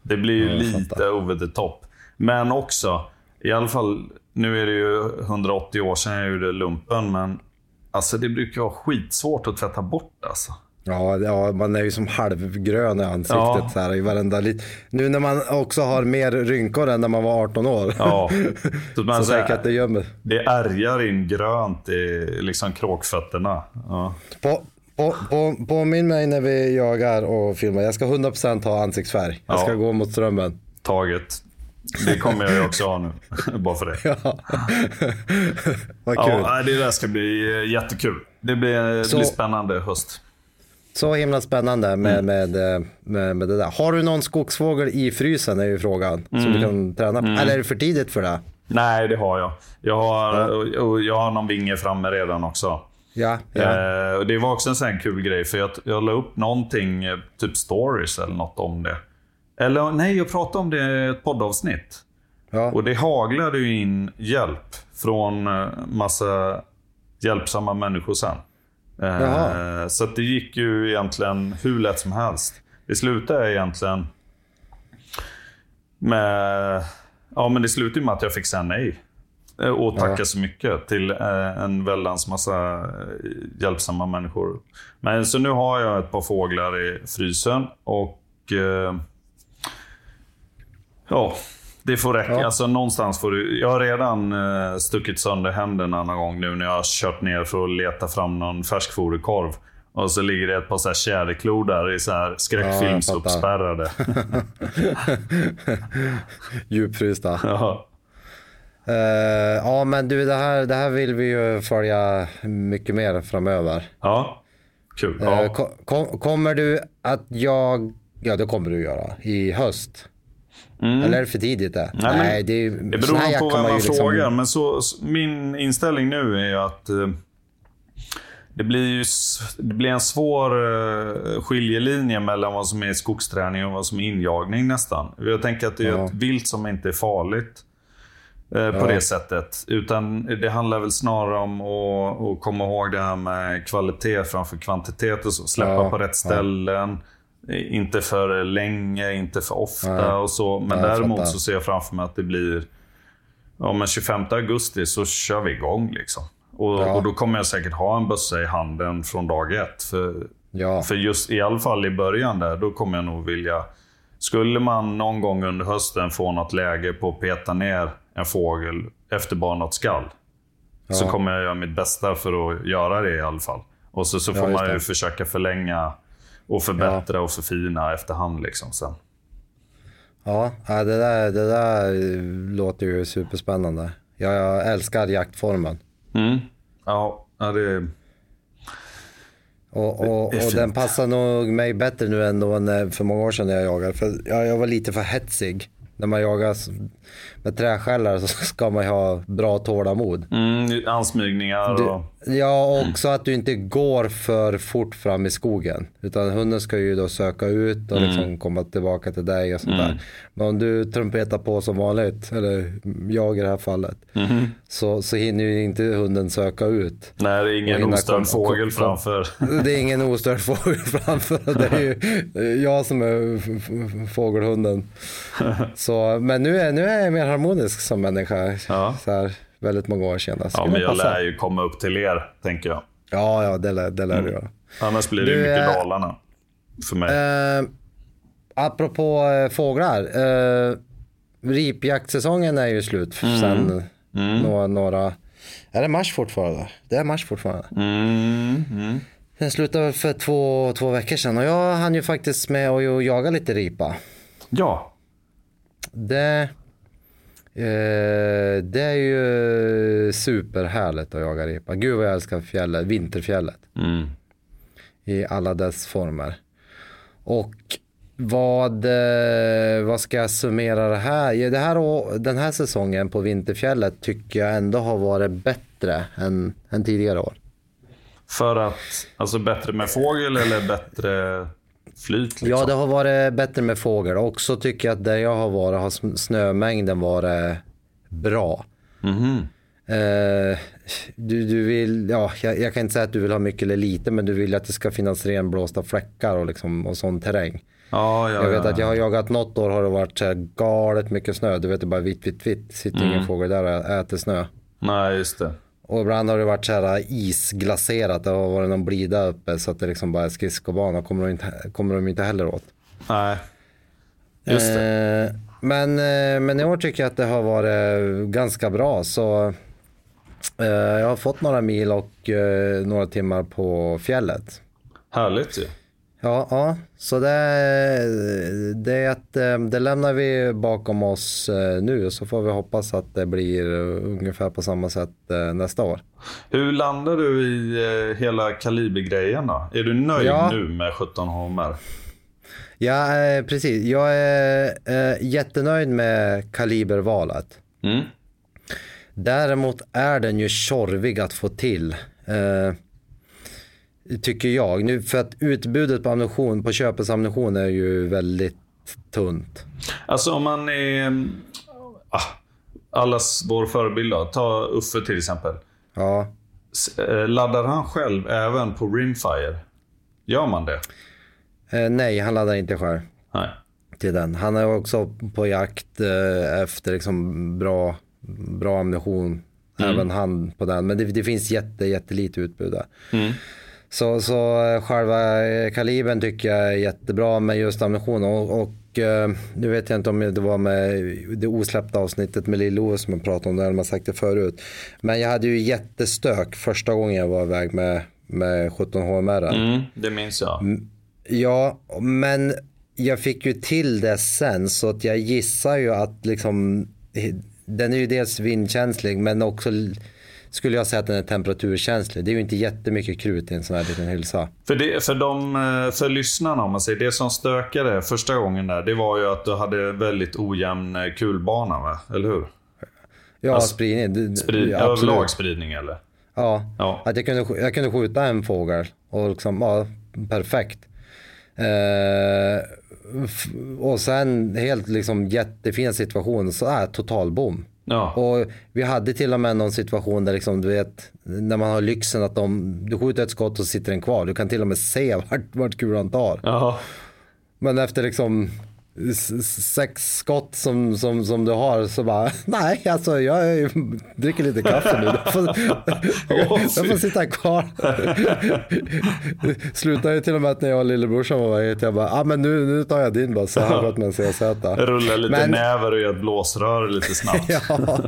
Det blir ju lite over the top. Men också, i alla fall, nu är det ju 180 år sedan jag gjorde lumpen, men alltså det brukar vara skitsvårt att tvätta bort alltså. Ja, ja, man är ju som halvgrön i ansiktet Ja. så här, i varenda lit. Nu när man också har mer rynkor än när man var 18 år. Ja. Så man så jag att det gömmer. det ärgar in grönt i liksom kråkfötterna. Ja. På, på, på, påminn mig när vi jagar och filmar. Jag ska 100% ha ansiktsfärg. Jag ska Ja. gå mot strömmen. Taget. Det kommer jag ju också ha nu. Bara för det. Ja. Vad kul. Ja, det där ska bli eh, jättekul. Det blir, det Så- blir spännande höst. Så himla spännande med, Mm. med, eh, med, med det där. Har du någon skogsfågel i frysen är ju frågan. Som Mm. du kan träna på. Eller är det för tidigt för det? Nej, det har jag. Jag har, och- och jag har någon vinge framme redan också. Ja, ja. Eh, och det var också en sån kul grej, för jag, jag la upp någonting, eh, typ stories eller något om det. Eller nej, jag pratade om det i ett poddavsnitt. ja. Och det haglade ju in hjälp från eh, massa hjälpsamma människor sen. Jaha. så att det gick ju egentligen hur lätt som helst. Det slutade egentligen med... Ja, men det slutade med att jag fick säga nej. Eh, Och tacka Ja. så mycket till eh, en väldans massa eh, hjälpsamma människor. Men så nu har jag ett par fåglar i frysen och... Ja, det får räcka. Ja. Alltså någonstans får du... Jag har redan eh, stuckit sönder händerna någon gång nu när jag har kört ner för att leta fram någon färskfoderkorv. Och så ligger det ett par så här tjäderklor där i så här skräckfilmsuppspärrade. Djupfrysta. Ja. Eh, ja, men du, det här, det här vill vi ju följa mycket mer framöver. ja, kul. Ja. ko- kom, kommer du att jag... Ja, det kommer du göra. I höst. Eller är det för tidigt det? Mm. Nej, men det, är, Det beror på vem man ju liksom- frågar. Men så, min inställning nu är att eh, det blir, ju, det blir en svår eh, skiljelinje mellan vad som är skogsträning och vad som är injagning nästan. Jag tänker att det är Ja. ett vilt som inte är farligt. Eh, På Ja. det sättet. Utan det handlar väl snarare om att, att komma ihåg det här med kvalitet framför kvantitet. Och så. Släppa Ja, på rätt ställen. Inte för länge, inte för ofta och så. Men däremot så ser jag framför mig att det blir... Ja, men 25 augusti så kör vi igång liksom. Och, Ja. och då kommer jag säkert ha en bössa i handen från dag ett. För, Ja, för just i alla fall i början där, då kommer jag nog vilja... Skulle man någon gång under hösten få något läge på att peta ner en fågel efter bara något skall. Så Ja. kommer jag göra mitt bästa för att göra det i alla fall. Och så, så Ja, får just man ju försöka förlänga och förbättra och förfina efterhand liksom sen. ja ja, det, där, det där låter ju superspännande. Jag, jag älskar jaktformen. Mm. Ja, ja det... Och, och, och den passar nog mig bättre nu än då för många år sedan när jag jagade. För jag, jag var lite för hetsig. När man jagar s- med träskällar så ska man ju ha bra tålamod. Mm, ansmygningar och... Ja, också att du inte går för fort fram i skogen. Utan hunden ska ju då söka ut och liksom komma tillbaka till dig och sånt där. Men om du trumpetar på som vanligt, eller jag i det här fallet, så, så hinner ju inte hunden söka ut. Nej, det är ingen ostörd fågel framför. Det är ingen ostörd fågel framför. Det är ju jag som är fågelhunden. Så, men nu är, nu är jag mer harmonisk som människa. Ja. Så här, väldigt många år senare. Ja, men jag lär ju komma upp till er, tänker jag. Ja, ja, det lär, det lär du göra. Annars blir det Du, mycket eh, Dalarna. För mig. Eh, apropå eh, fåglar. Eh, ripjaktsäsongen är ju slut sen några, några... Är det mars fortfarande? Det är mars fortfarande. Mm, mm. Den slutade för två, två veckor sedan och jag hann ju faktiskt med att jaga lite ripa. Ja. Det, eh, det är ju superhärligt att jaga ripa. Gud vad jag älskar fjället, vinterfjället. Mm. i alla dess former. Och vad, eh, vad ska jag summera det här? Det här den här säsongen på Vinterfjället tycker jag ändå har varit bättre än, än tidigare år. För att, alltså bättre med fågel eller bättre flyt? Liksom? Ja, det har varit bättre med fågel. Också tycker jag att där jag har varit har snömängden varit bra. Mhm. Eh, du, du vill, ja, jag, jag kan inte säga att du vill ha mycket eller lite, men du vill att det ska finnas renblåsta fläckar och, liksom, och sån terräng. Ja, ja, Jag vet ja. att jag har jagat något år har det varit så här galet mycket snö. Du vet det är bara vitt, vitt, vitt. Sitter Mm. ingen fågel där och äter snö. Nej, just det. Och ibland har det varit så här isglaserat. Det har varit någon blida uppe så att det liksom bara är skridskobana. Kommer de inte, kommer de inte heller åt. Nej. Just det. Eh, men, eh, men i år tycker jag att det har varit ganska bra. Så eh, jag har fått några mil och eh, några timmar på fjället. Härligt ju. Ja, ja. så det, det, eh, det lämnar vi bakom oss eh, nu så får vi hoppas att det blir eh, ungefär på samma sätt nästa år. Hur landar du i hela kalibergrejen då? Är du nöjd Ja. nu med 17 homer? Ja, precis. Jag är jättenöjd med kalibervalet. Mm. Däremot är den ju tjorvig att få till. Tycker jag. Nu, för att utbudet på ammunition, på köpesammunition är ju väldigt tunt. Alltså om man är... mm, Ah, allas vår förebild då. Ta Uffe till exempel. Ja. Eh, Laddar han själv även på Rimfire? Gör man det? Eh, nej, han laddar inte själv. Nej. till den. Han är också på jakt eh, efter liksom bra, bra ammunition. Även han på den. Men det, det finns jätte, jättelite utbud där. Så, så eh, själva eh, kalibern tycker jag är jättebra med just ammunition. Och, och eh, nu vet jag inte om det var med det osläppta avsnittet med Lill-Ove som jag pratade om om jag sagt det förut. Men jag hade ju jättestök första gången jag var iväg med, med 17 HMR. Mm, det minns jag. Ja, men jag fick ju till det sen så att jag gissar ju att liksom den är ju dels vindkänslig men också skulle jag säga att den är temperaturkänslig. Det är ju inte jättemycket krut i en sån här liten hylsa. För, det, för, de, eh, för lyssnarna om man säger, det som stökade första gången där, det var ju att du hade väldigt ojämn eh, kulbana va? Eller hur? Ja, Alltså, spridning. Sprid, ja, överlag spridning eller? Ja, Ja. att jag kunde, jag kunde skjuta en fågel och liksom, ja, perfekt. Eh, och sen helt liksom jättefin situation, så är totalbom. Ja. Och vi hade till och med någon situation där liksom, du vet, när man har lyxen att de, du skjuter ett skott och så sitter den kvar. Du kan till och med se vart, vart kulan tar. Jaha. Men efter liksom sex skott som, som, som du har så bara, nej alltså jag dricker lite kaffe nu. Jag får, jag får sitta kvar. Slutade ju till och med att när jag och lillebrorsan var hit, jag bara, ah, men nu, nu tar jag din bara så har jag gått med en CZ. Rulla lite Men- näver och gör ett blåsrör lite snabbt. Ja.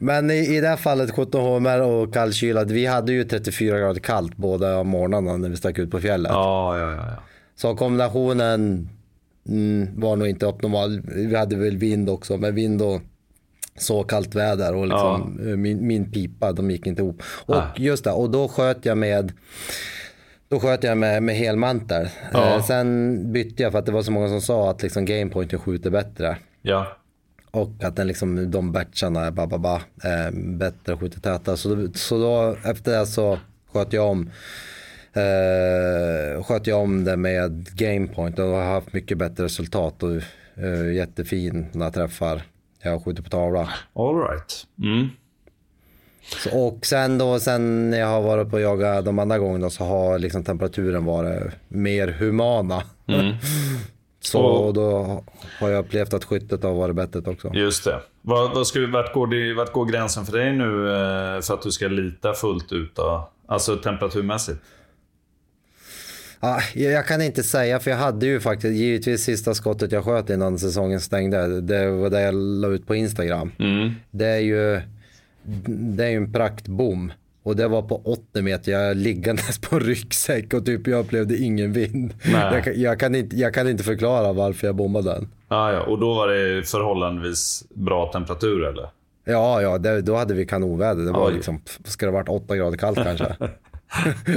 Men i, i det här fallet 17 HMR och kallkylad. Vi hade ju 34 grader kallt båda morgnarna när vi stack ut på fjället. Ja, ja, ja. ja. Så kombinationen mm, var nog inte optimal. Vi hade väl vind också, men vind och så kallt väder och liksom, ja. min, min pipa, de gick inte ihop. Och just det, och då sköt jag med då sköt jag med, med helmantel. Ja. Eh, sen bytte jag för att det var så många som sa att liksom gamepointen skjuter bättre. Ja. Och att den liksom, de batcharna är ba, ba, ba, eh, bättre och skjuter tätare. Så, så då efter det så sköt jag om eh, sköt jag om det med gamepoint och har haft mycket bättre resultat och eh, jättefina träffar. Jag skjuter på tavla. All right. Mm. Så, och sen då, sen jag har varit på och jagat de andra gångerna så har liksom temperaturen varit mer humana. Mm. så och, då har jag upplevt att skyttet har varit bättre också. Just det. Vad, vad ska, vart, går det, vart går gränsen för dig nu eh, för att du ska lita fullt ut? Då? Alltså temperaturmässigt? Ja, jag kan inte säga för jag hade ju faktiskt givetvis sista skottet jag sköt innan säsongen stängde. Det var det jag la ut på Instagram. Mm. Det är ju det är ju en praktbom. Och det var på 80 meter, jag liggandes på en ryggsäck och typ jag upplevde ingen vind. Jag, jag, kan inte, jag kan inte förklara varför jag bommade den. Ah, ja. Och då var det förhållandevis bra temperatur eller? Ja, ja det, då hade vi kanonväder. Det var Oj. liksom, ska det varit 8 grader kallt kanske?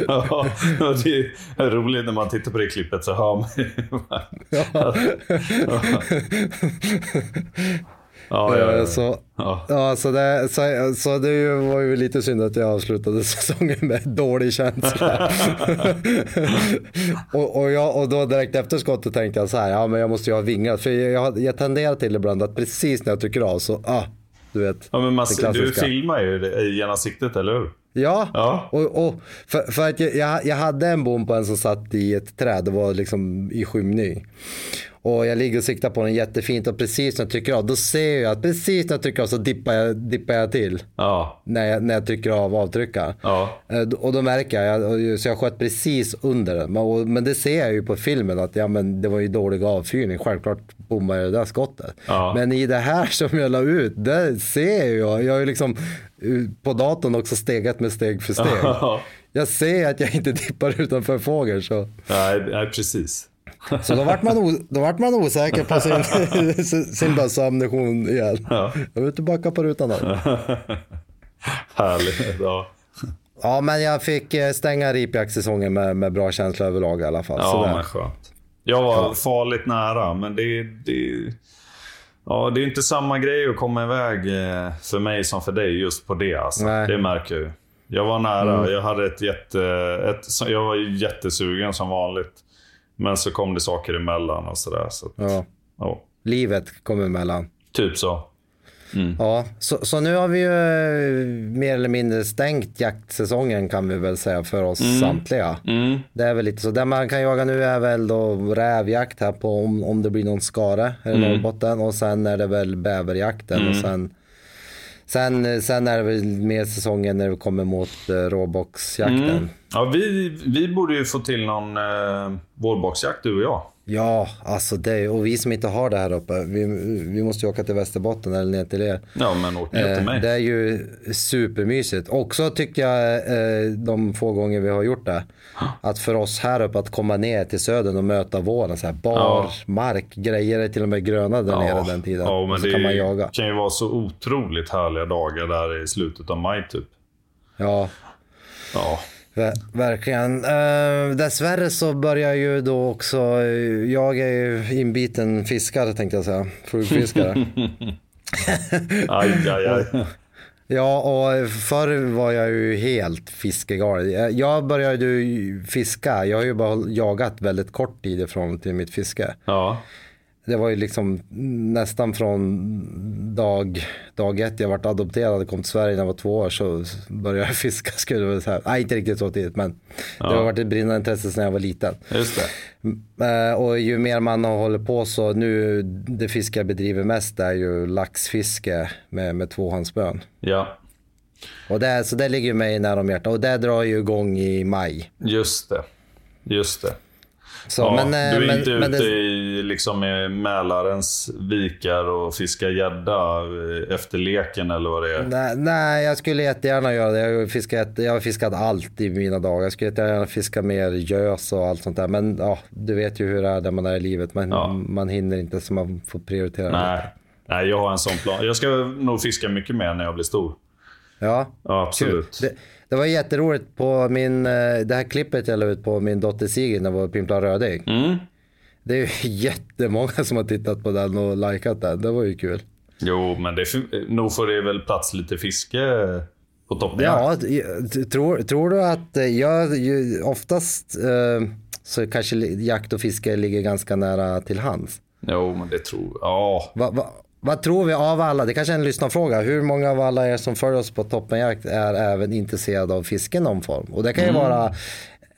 ja, det är roligt när man tittar på det klippet så hör man ja. Ja, ja, ja. Så, ja. så, det, så, så det var ju lite synd att jag avslutade säsongen med dålig känsla. och, och, jag, och då direkt efter skottet tänkte jag så här, ja men jag måste ju ha vingar. För jag, jag tenderar till ibland att precis när jag trycker av så, ah, du vet. Ja, men man, du filmar ju genom siktet, eller hur? Ja, ja. Och, och, för, för att jag, jag hade en bom på en som satt i ett träd, det var liksom i skymning. Och jag ligger och siktar på den jättefint och precis när jag trycker av, då ser jag att precis när jag trycker av så dippar jag, dippar jag till. Ja. När, jag, när jag trycker av avtryckaren. Ja. Eh, och då märker jag, så jag sköt precis under den. Men det ser jag ju på filmen att ja, men det var ju dålig avfyrning. Självklart bommar jag det där skottet. Ja. Men i det här som jag la ut, det ser jag. Jag har ju liksom på datorn också stegat med steg för steg. Jag ser att jag inte dippar utanför fågeln. Så. Nej, nej, precis. Så då vart man, då vart man osäker på sin, sin bössammunition igen. Ja. Jag vill tillbaka på rutan där. Härligt. Ja. ja, men jag fick eh, stänga ripjaktsäsongen med, med bra känsla överlag i alla fall. Ja, Sådär. men skönt. Jag var ja. farligt nära, men det, det, ja, det är inte samma grej att komma iväg eh, för mig som för dig just på det. Alltså. Det märker jag Jag var nära. Mm. Jag, hade ett jätte, ett, jag var jättesugen som vanligt. Men så kom det saker emellan och sådär. Så ja. ja. Livet kom emellan. Typ så. Mm. Ja, så, så, nu har vi ju eh, mer eller mindre stängt jaktsäsongen kan vi väl säga för oss mm. samtliga. Mm. Det är väl lite så. Det man kan jaga nu är väl då rävjakt här på om, om det blir någon skare i mm. Norrbotten och sen är det väl bäverjakten och mm. sen Sen, eh, sen är det väl mer säsongen när vi kommer mot eh, uh, råboxjakten. Mm. Ja, vi, vi borde ju få till någon eh, uh, vårboxjakt du och jag. Ja, alltså det, och vi som inte har det här uppe, vi, vi måste ju åka till Västerbotten eller ner till er. Ja, men åk ner till mig. Eh, det är ju supermysigt. Också tycker jag, eh, de få gånger vi har gjort det, att för oss här uppe att komma ner till södern och möta våren, så här bar ja. mark, grejer är till och med gröna där ja. nere den tiden. Ja, men det kan, man jaga. kan ju vara så otroligt härliga dagar där i slutet av maj typ. Ja. Ja. Ver verkligen. Uh, dessvärre så börjar ju då också, jag är ju inbiten fiskare tänkte jag säga, flugfiskare. aj, aj, aj. Ja, och förr var jag ju helt fiskegalen. Jag började ju fiska, jag har ju bara jagat väldigt kort tid ifrån till mitt fiske. Ja det var ju liksom nästan från dag, dag ett jag vart adopterad och kom till Sverige när jag var två år så började jag fiska. Skulle jag säga. Nej, inte riktigt så tidigt men ja. det har varit ett brinnande intresse sedan jag var liten. Just det. Eh, och ju mer man har hållit på så nu det fiske jag bedriver mest är ju laxfiske med, med tvåhandsspön. Ja. Och det, så det ligger mig nära om hjärtat och det drar ju igång i maj. Just det. Just det. Så, ja, men, du är men, inte men, ute det... i liksom, Mälarens vikar och fiskar gädda efter leken eller vad det är? Nej, nej, jag skulle jättegärna göra det. Jag har, fiskat, jag har fiskat allt i mina dagar. Jag skulle jättegärna fiska mer gös och allt sånt där. Men ja, du vet ju hur det är där man är i livet. Man, ja. man hinner inte så man får prioritera nej. Nej, jag har en sån plan. Jag ska nog fiska mycket mer när jag blir stor. Ja, Ja, absolut. Det, det var jätteroligt på min, eh, det här klippet jag la ut på min dotter Sigrid när vi var och pimplade röding. Mm. Det är ju jättemånga som har tittat på den och likat den. Det var ju kul. Jo, men det, nog får det väl plats lite fiske på toppen. Ja, tror, tror du att eh, jag oftast eh, så kanske jakt och fiske ligger ganska nära till hands. Jo, men det tror Ja, Va, va, vad tror vi av alla, det kanske är en lyssnarfråga, hur många av alla er som följer oss på Toppenjakt är även intresserade av fiske i någon form? Och det kan ju vara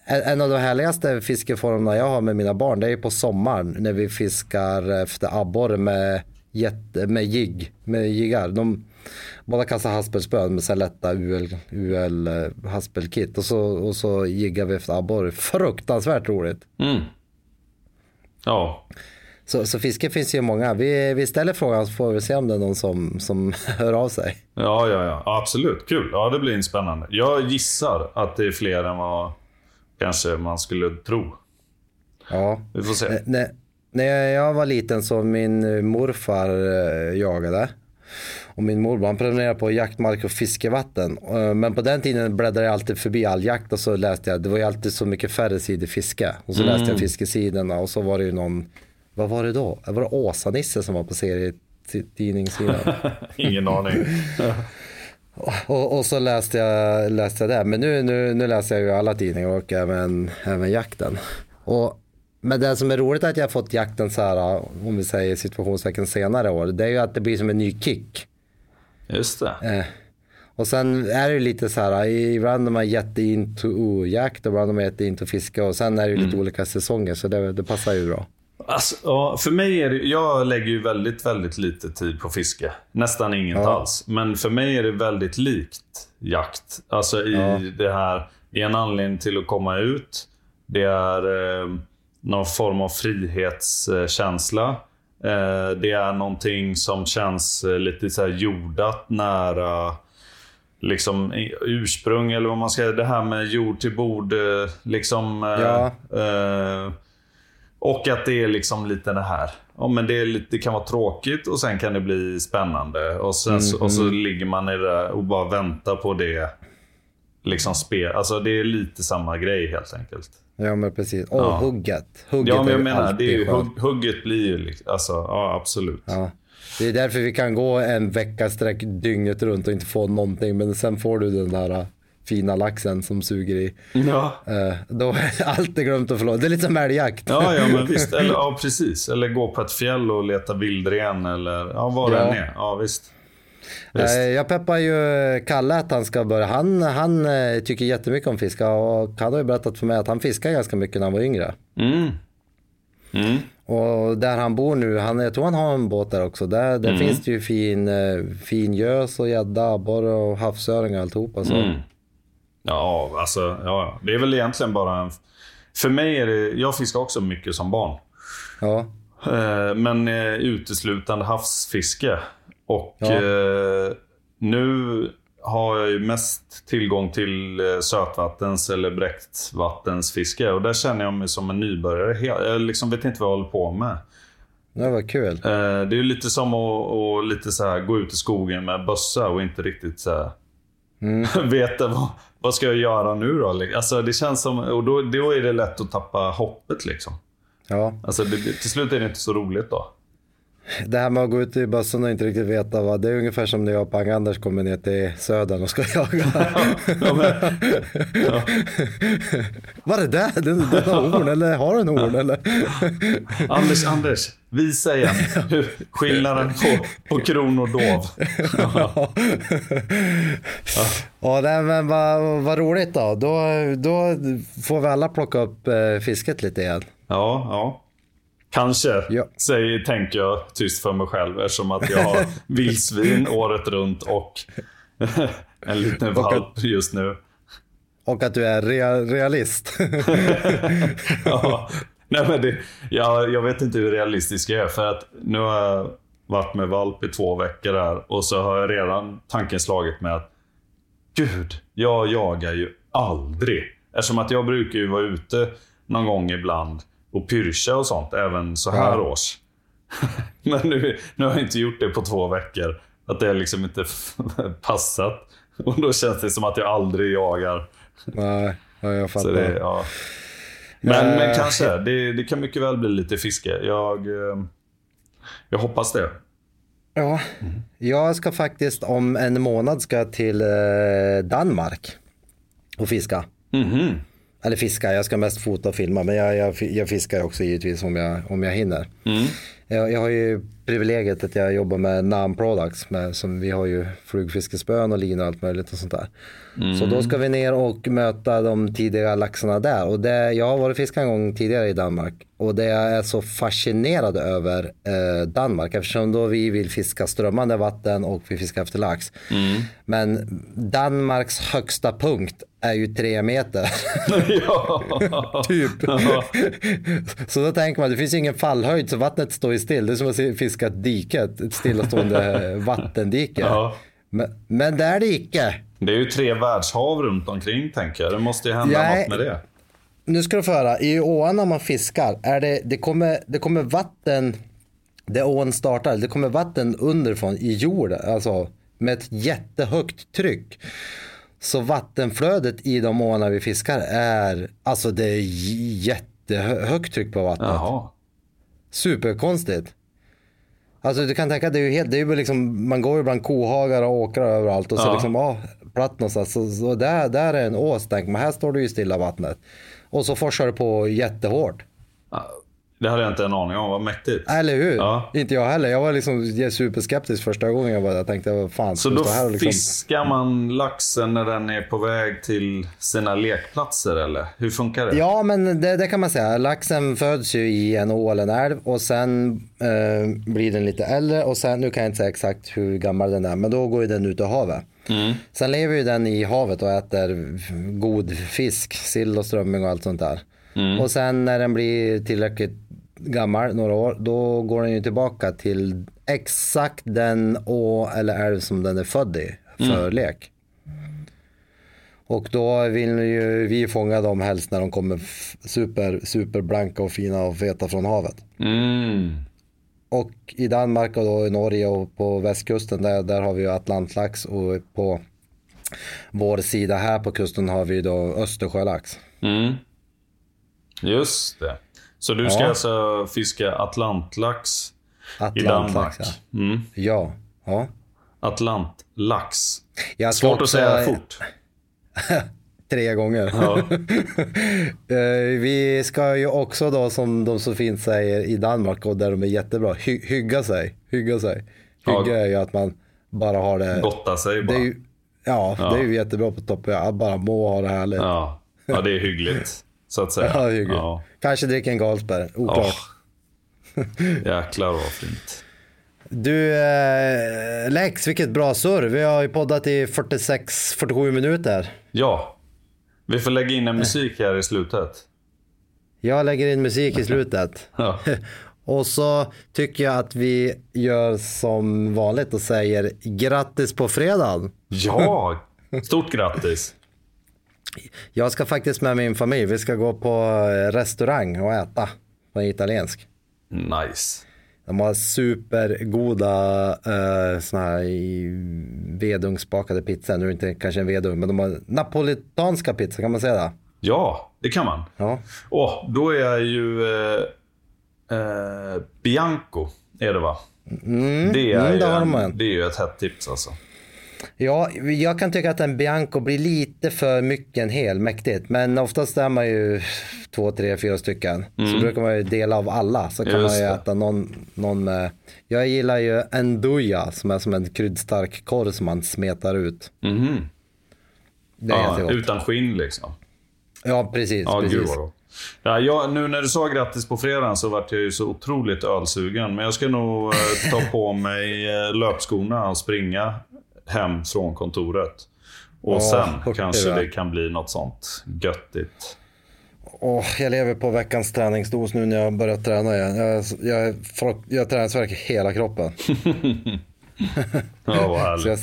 en av de härligaste fiskeformerna jag har med mina barn, det är ju på sommaren när vi fiskar efter abborre med, jätte, med jigg, med jiggar. De, båda kastar haspelspön med så lätta UL, UL eh, haspelkit och så, och så jiggar vi efter abborre. Fruktansvärt roligt. mm. ja. Så, så fiske finns ju många. Vi, vi ställer frågan så får vi se om det är någon som, som hör av sig. Ja, ja, ja. Absolut. Kul. Ja, det blir spännande. Jag gissar att det är fler än vad kanske man skulle tro. Ja. Vi får se. När, när jag var liten så min morfar eh, jagade. Och min morbror han prenumererade på jaktmark och fiskevatten. Eh, Men på den tiden bläddrade jag alltid förbi all jakt och så läste jag, det var ju alltid så mycket färre sidor fiske. Och så läste jag fiskesidorna och så var det ju någon, vad var det då? Var det Åsa-Nisse som var på serietidningssidan? Ingen aning. Och, och så läste jag, läste jag det. Men nu, nu, nu läser jag ju alla tidningar och även, även jakten. Och, men det som är roligt är att jag har fått jakten så här, om vi säger situationstecken senare år, det är ju att det blir som en ny kick. Just det. Eh, och sen är det ju lite så här, ibland är man jätteinto jakt och ibland är man jätteinto fiske och sen är det ju lite olika säsonger så det, det passar ju bra. Alltså, ja, för mig är det, jag lägger ju väldigt, väldigt lite tid på fiske. Nästan inget Ja. alls. Men för mig är det väldigt likt jakt. Alltså i Ja. det här, det är en anledning till att komma ut. Det är eh, någon form av frihetskänsla. Eh, det är någonting som känns eh, lite så här jordat nära liksom ursprung eller vad man ska säga. Det här med jord till bord. eh, Liksom, eh, Ja. eh, och att det är liksom lite det här. Ja, men det, lite, det kan vara tråkigt och sen kan det bli spännande. Och, sen, så- och så ligger man i det och bara väntar på det. Liksom spel. Alltså det är lite samma grej helt enkelt. Ja men precis. Och Ja. hugget. hugget Ja, men jag menar, det är ju, hugg, hugget blir ju liksom, alltså, ja absolut. Ja. Det är därför vi kan gå en vecka sträck dygnet runt och inte få någonting. Men sen får du den där fina laxen som suger i. Ja. Eh, då är allt är glömt och förlåt. Det är lite som älgjakt. Ja, ja, men visst. Eller, ja, precis. Eller gå på ett fjäll och leta vildren eller ja, vad det Ja. än är. Ja, visst. Eh, visst. Jag peppar ju Kalle att han ska börja. Han, han eh, tycker jättemycket om fiska och han har ju berättat för mig att han fiskar ganska mycket när han var yngre. Mm. Mm. Och där han bor nu, han, jag tror han har en båt där också. Där, där finns det ju fin, fin gös och gädda, abborre och havsöring och alltihopa. Så. Mm. Ja, alltså, ja, det är väl egentligen bara en... För mig är det... Jag fiskar också mycket som barn. Ja. Eh, Men eh, uteslutande havsfiske. Och Ja. eh, nu har jag ju mest tillgång till sötvattens eller bräckvattensfiske. Och där känner jag mig som en nybörjare. Jag liksom vet inte vad jag håller på med. Det var kul. Det är ju lite som att, att lite så här, gå ut i skogen med bössa och inte riktigt så här, veta vad, vad ska jag göra nu då? Alltså, det känns som, och då, då är det lätt att tappa hoppet. Liksom. Ja. Alltså, det, till slut är det inte så roligt då. Det här med att gå ut i bössan och inte riktigt veta vad, det är ungefär som när jag och Pang-Anders kommer ner till södern och ska jaga. Ja, men, ja. Vad är det där? Den, den har horn eller har den horn eller? Anders, Anders, visa igen hur skillnaden på, på kron och dov. Ja, nej, men vad, vad roligt då. då. Då får vi alla plocka upp eh, fisket lite igen. Ja, ja. Kanske, Ja. säger, tänker jag tyst för mig själv eftersom att jag har vildsvin året runt och en liten Och att- valp just nu. Och att du är rea, realist. Ja. Nej, men det, jag, jag vet inte hur realistisk jag är för att nu har jag varit med valp i två veckor här och så har jag redan tanken slagit med att Gud, jag jagar ju aldrig. Eftersom att jag brukar ju vara ute någon gång ibland och pyrscha och sånt, även så här Ja. års. Men nu, nu har jag inte gjort det på två veckor. Att det liksom inte passat. Och då känns det som att jag aldrig jagar. Nej, ja, jag fattar. Det, ja. Men, Eh, men kanske. Det, det kan mycket väl bli lite fiske. Jag, eh, jag hoppas det. Ja, jag ska faktiskt om en månad ska till eh, Danmark och fiska. Mhm. Eller fiska, jag ska mest fota och filma men jag, jag, jag fiskar också givetvis om jag, om jag hinner. Mm. Jag, jag har ju privilegiet att jag jobbar med NAM Products. Med, som vi har ju flugfiskespön och linor och allt möjligt och sånt där. Så då ska vi ner och möta de tidiga laxarna där. Och det, jag har varit fiska en gång tidigare i Danmark. Och det jag är så fascinerad över eh, Danmark eftersom då vi vill fiska strömmande vatten och vi fiskar efter lax. Men Danmarks högsta punkt är ju tre meter. typ. Så då tänker man, det finns ju ingen fallhöjd så vattnet står ju still. Det är som att fiska ett dike, ett stillastående vattendike. Ja. Men, men det är det icke. Det är ju tre världshav runt omkring tänker jag. Det måste ju hända Nej. något med det. Nu ska du få höra, i åarna när man fiskar, är det, det, kommer, det kommer vatten, där ån startar, det kommer vatten underifrån i jorden, alltså med ett jättehögt tryck. Så vattenflödet i de åarna vi fiskar är, alltså det är jättehögt tryck på vattnet. Jaha. Superkonstigt. Alltså du kan tänka, det är ju helt, det är ju liksom, man går ju bland kohagar och åkrar överallt och så Ja. liksom, ja, platt någonstans. Så, så där, där är en ås, tänker man, här står det ju stilla vattnet. Och så forsar det på jättehårt. Det hade jag inte en aning om. Vad mäktigt. Eller hur? Ja. Inte jag heller. Jag var liksom superskeptisk första gången jag var där. Jag tänkte, vad fan, Så då här liksom... fiskar man laxen när den är på väg till sina lekplatser eller? Hur funkar det? Ja, men det, det kan man säga. Laxen föds ju i en å eller en älv och sen eh, blir den lite äldre och sen, nu kan jag inte säga exakt hur gammal den är, men då går ju den ut i havet. Sen lever ju den i havet och äter god fisk, sill och strömming och allt sånt där. Och sen när den blir tillräckligt gammal, några år, då går den ju tillbaka till exakt den å eller älv som den är född i för lek. Och då vill ju vi fånga dem helst när de kommer super, super blanka och fina och feta från havet. Mm. Och i Danmark och då i Norge och på västkusten där, där har vi ju atlantlax och på vår sida här på kusten har vi då östersjölax. Mm. Just det. Så du ska Ja. alltså fiska atlantlax i Atlantlax, Danmark? ja. Mm. Ja. ja. Atlantlax. Jag Svårt att också- säga fort. Tre gånger. Ja. Eh, vi ska ju också då som de så fint säger i Danmark och där de är jättebra, hy- hygga sig. Hygga sig. Ja. Hygga är ju att man bara har det. Gotta sig det bara. är ju, ja, det är ju jättebra på toppen. Att bara må ha det härligt. Ja, Ja. ja, det är hyggligt. Så att säga. ja. Ja. Kanske dricka en Carlsberg, oklart. Åh. Jäklar vad fint. Du eh, Lex, vilket bra surr. Vi har ju poddat i 46-47 minuter. Ja. Vi får lägga in en musik här i slutet. Jag lägger in musik i slutet. Ja. Och så tycker jag att vi gör som vanligt och säger grattis på fredagen. Ja! Stort grattis. Jag ska faktiskt med min familj. Vi ska gå på eh, restaurang och äta på en italiensk. Nice. De har supergoda eh, såna här vedugnsbakade pizzor. Nu är det inte kanske en vedugn, men de har napolitanska pizza, kan man säga det? Ja, det kan man. Ja. Åh, då är jag ju... Eh, eh, Bianco är det va? det, är mm, ju en. det är ju ett hett tips alltså. Ja, jag kan tycka att en Bianco blir lite för mycket en hel, mäktigt. Men oftast är man ju två, tre, fyra stycken. Så brukar man ju dela av alla. Så kan Mm. Just man ju äta någon, någon med... Jag gillar ju enduja som är som en kryddstark korv som man smetar ut. Mhm. Det är Ja, jättegott. utan skinn liksom. Ja, precis. Ja, gud precis. vad gott. Ja, jag, nu när du sa grattis på fredagen så vart jag ju så otroligt ölsugen. Men jag ska nog eh, ta på mig eh, löpskorna och springa hem från kontoret. Och Ja, sen kanske det. det kan bli något sånt göttigt. Åh, jag lever på veckans träningsdos nu när jag har börjat träna igen. Jag, jag, jag, jag träningsvärk i hela kroppen. Vad Så jag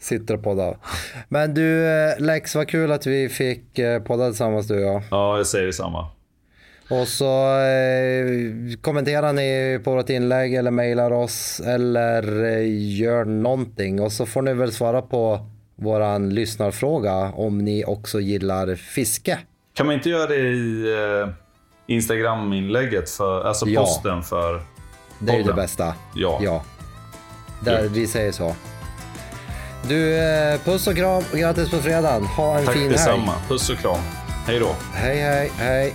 sitter och poddar. Men du eh, Lex, vad kul att vi fick eh, podda tillsammans du och jag. Ja, jag säger detsamma. Och så eh, kommenterar ni på vårt inlägg eller mejlar oss eller eh, gör någonting. Och så får ni väl svara på våran lyssnarfråga om ni också gillar fiske. Kan man inte göra det i eh, Instagram-inlägget, för, alltså Ja. posten för Det är det podden? bästa. Ja. Ja. Där, Ja. vi säger så. Du, eh, puss och kram och grattis på fredagen. Ha en Tack fin helg. detsamma. Puss och kram. Hej då. Hej, hej, hej.